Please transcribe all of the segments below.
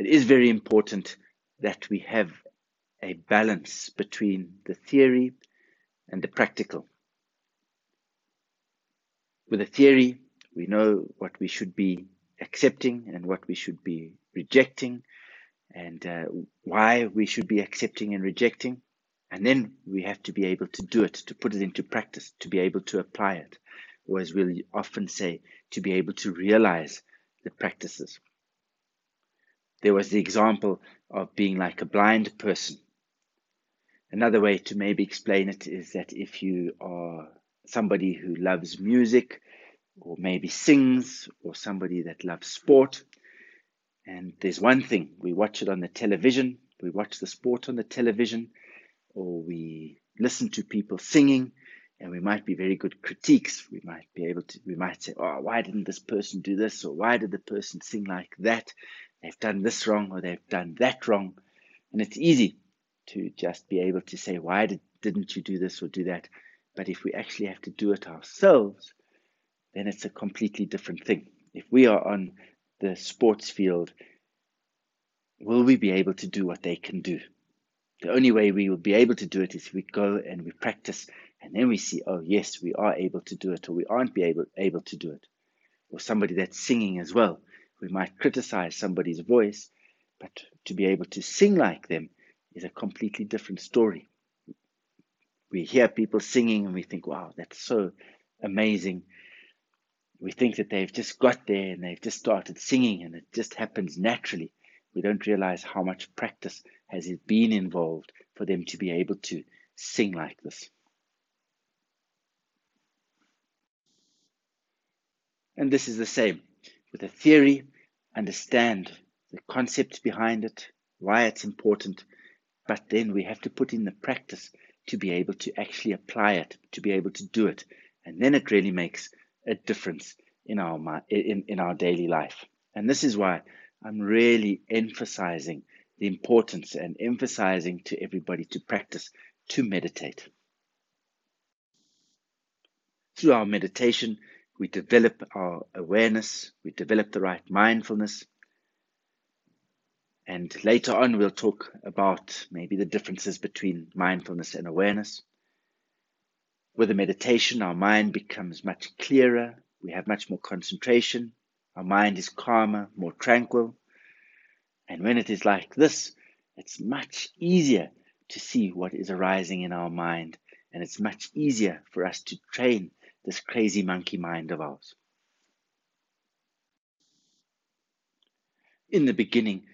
it is very important that we have a balance between the theory and the practical. With the theory, we know what we should be accepting and what we should be rejecting and uh, why we should be accepting and rejecting. And then we have to be able to do it, to put it into practice, to be able to apply it, or as we'll often say, to be able to realize the practices. There was the example of being like a blind person. Another way to maybe explain it is that if you are somebody who loves music, or maybe sings, or somebody that loves sport, and there's one thing we watch it on the television, we watch the sport on the television, or we listen to people singing, and we might be very good critiques. We might be able to, we might say, oh, why didn't this person do this? Or why did the person sing like that? They've done this wrong or they've done that wrong. And it's easy to just be able to say, why did, didn't you do this or do that? But if we actually have to do it ourselves, then it's a completely different thing. If we are on the sports field, will we be able to do what they can do? The only way we will be able to do it is we go and we practice and then we see, oh, yes, we are able to do it or we aren't be able, able to do it. Or somebody that's singing as well. We might criticize somebody's voice, but to be able to sing like them is a completely different story. We hear people singing and we think, wow, that's so amazing we think that they've just got there and they've just started singing and it just happens naturally. We don't realize how much practice has been involved for them to be able to sing like this. And this is the same with a theory, understand the concepts behind it, why it's important, but then we have to put in the practice to be able to actually apply it, to be able to do it. And then it really makes a difference in our in, in our daily life. And this is why I'm really emphasizing the importance and emphasizing to everybody to practice to meditate. Through our meditation, we develop our awareness, we develop the right mindfulness. And later on, we'll talk about maybe the differences between mindfulness and awareness. With a meditation, our mind becomes much clearer, we have much more concentration, our mind is calmer, more tranquil. And when it is like this, it's much easier to see what is arising in our mind, and it's much easier for us to train this crazy monkey mind of ours. In the beginning,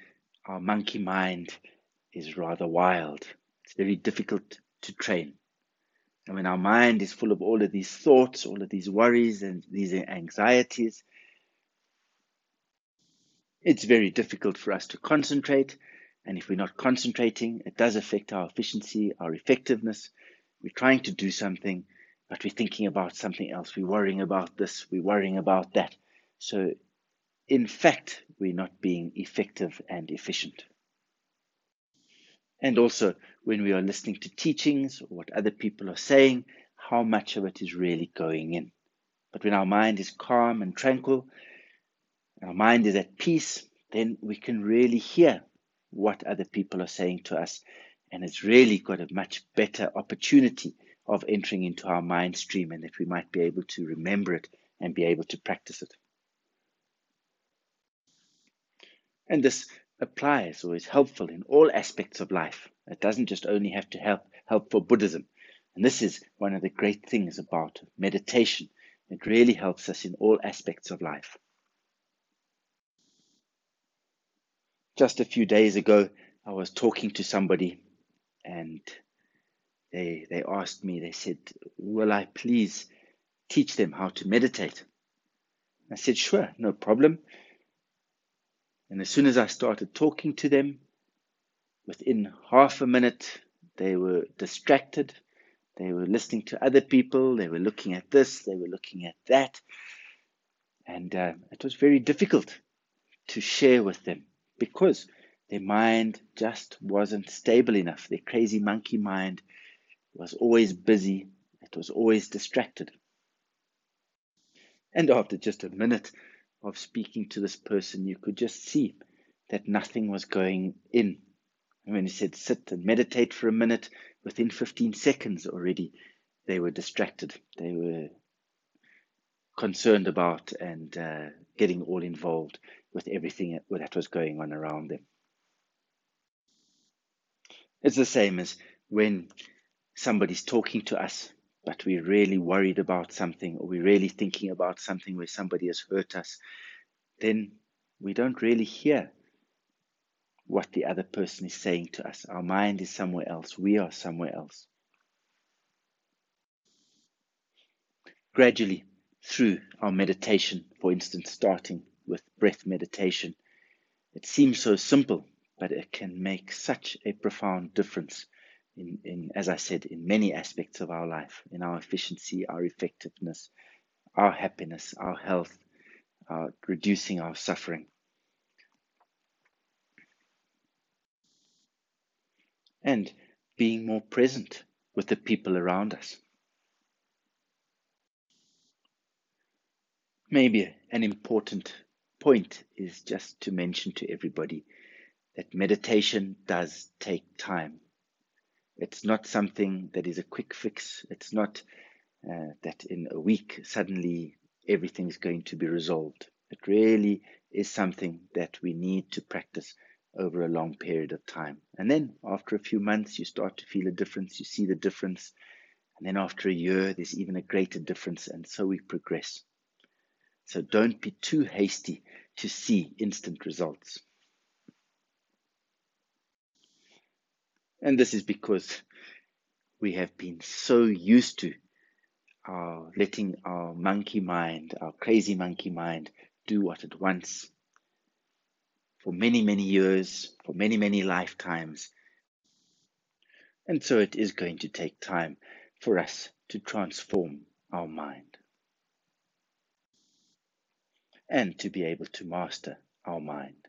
our monkey mind is rather wild. It's very difficult to train. And when our mind is full of all of these thoughts, all of these worries, and these anxieties, it's very difficult for us to concentrate. And if we're not concentrating, it does affect our efficiency, our effectiveness. We're trying to do something, but we're thinking about something else. We're worrying about this, we're worrying about that. So, in fact, we're not being effective and efficient. And also, when we are listening to teachings or what other people are saying, how much of it is really going in. But when our mind is calm and tranquil, our mind is at peace, then we can really hear what other people are saying to us. And it's really got a much better opportunity of entering into our mind stream and that we might be able to remember it and be able to practice it. And this applies or is helpful in all aspects of life. It doesn't just only have to help help for Buddhism. And this is one of the great things about meditation. It really helps us in all aspects of life. Just a few days ago, I was talking to somebody and they they asked me, they said, Will I please teach them how to meditate? I said, Sure, no problem. And as soon as I started talking to them, within half a minute, they were distracted. They were listening to other people. They were looking at this. They were looking at that. And uh, it was very difficult to share with them because their mind just wasn't stable enough. Their crazy monkey mind was always busy, it was always distracted. And after just a minute, of speaking to this person, you could just see that nothing was going in. And when he said sit and meditate for a minute, within 15 seconds already, they were distracted. They were concerned about and uh, getting all involved with everything that was going on around them. It's the same as when somebody's talking to us, but we're really worried about something or we're really thinking about something where somebody has hurt us, then we don't really hear what the other person is saying to us. Our mind is somewhere else. We are somewhere else. Gradually, through our meditation, for instance, starting with breath meditation, it seems so simple, but it can make such a profound difference in, in, as I said, in many aspects of our life, in our efficiency, our effectiveness, our happiness, our health, our reducing our suffering. And being more present with the people around us. Maybe an important point is just to mention to everybody that meditation does take time. It's not something that is a quick fix. It's not uh, that in a week suddenly everything's going to be resolved. It really is something that we need to practice over a long period of time. And then after a few months, you start to feel a difference. You see the difference. And then after a year, there's even a greater difference. And so we progress. So don't be too hasty to see instant results. And this is because we have been so used to our letting our monkey mind, our crazy monkey mind, do what it wants for many, many years, for many, many lifetimes. And so it is going to take time for us to transform our mind and to be able to master our mind.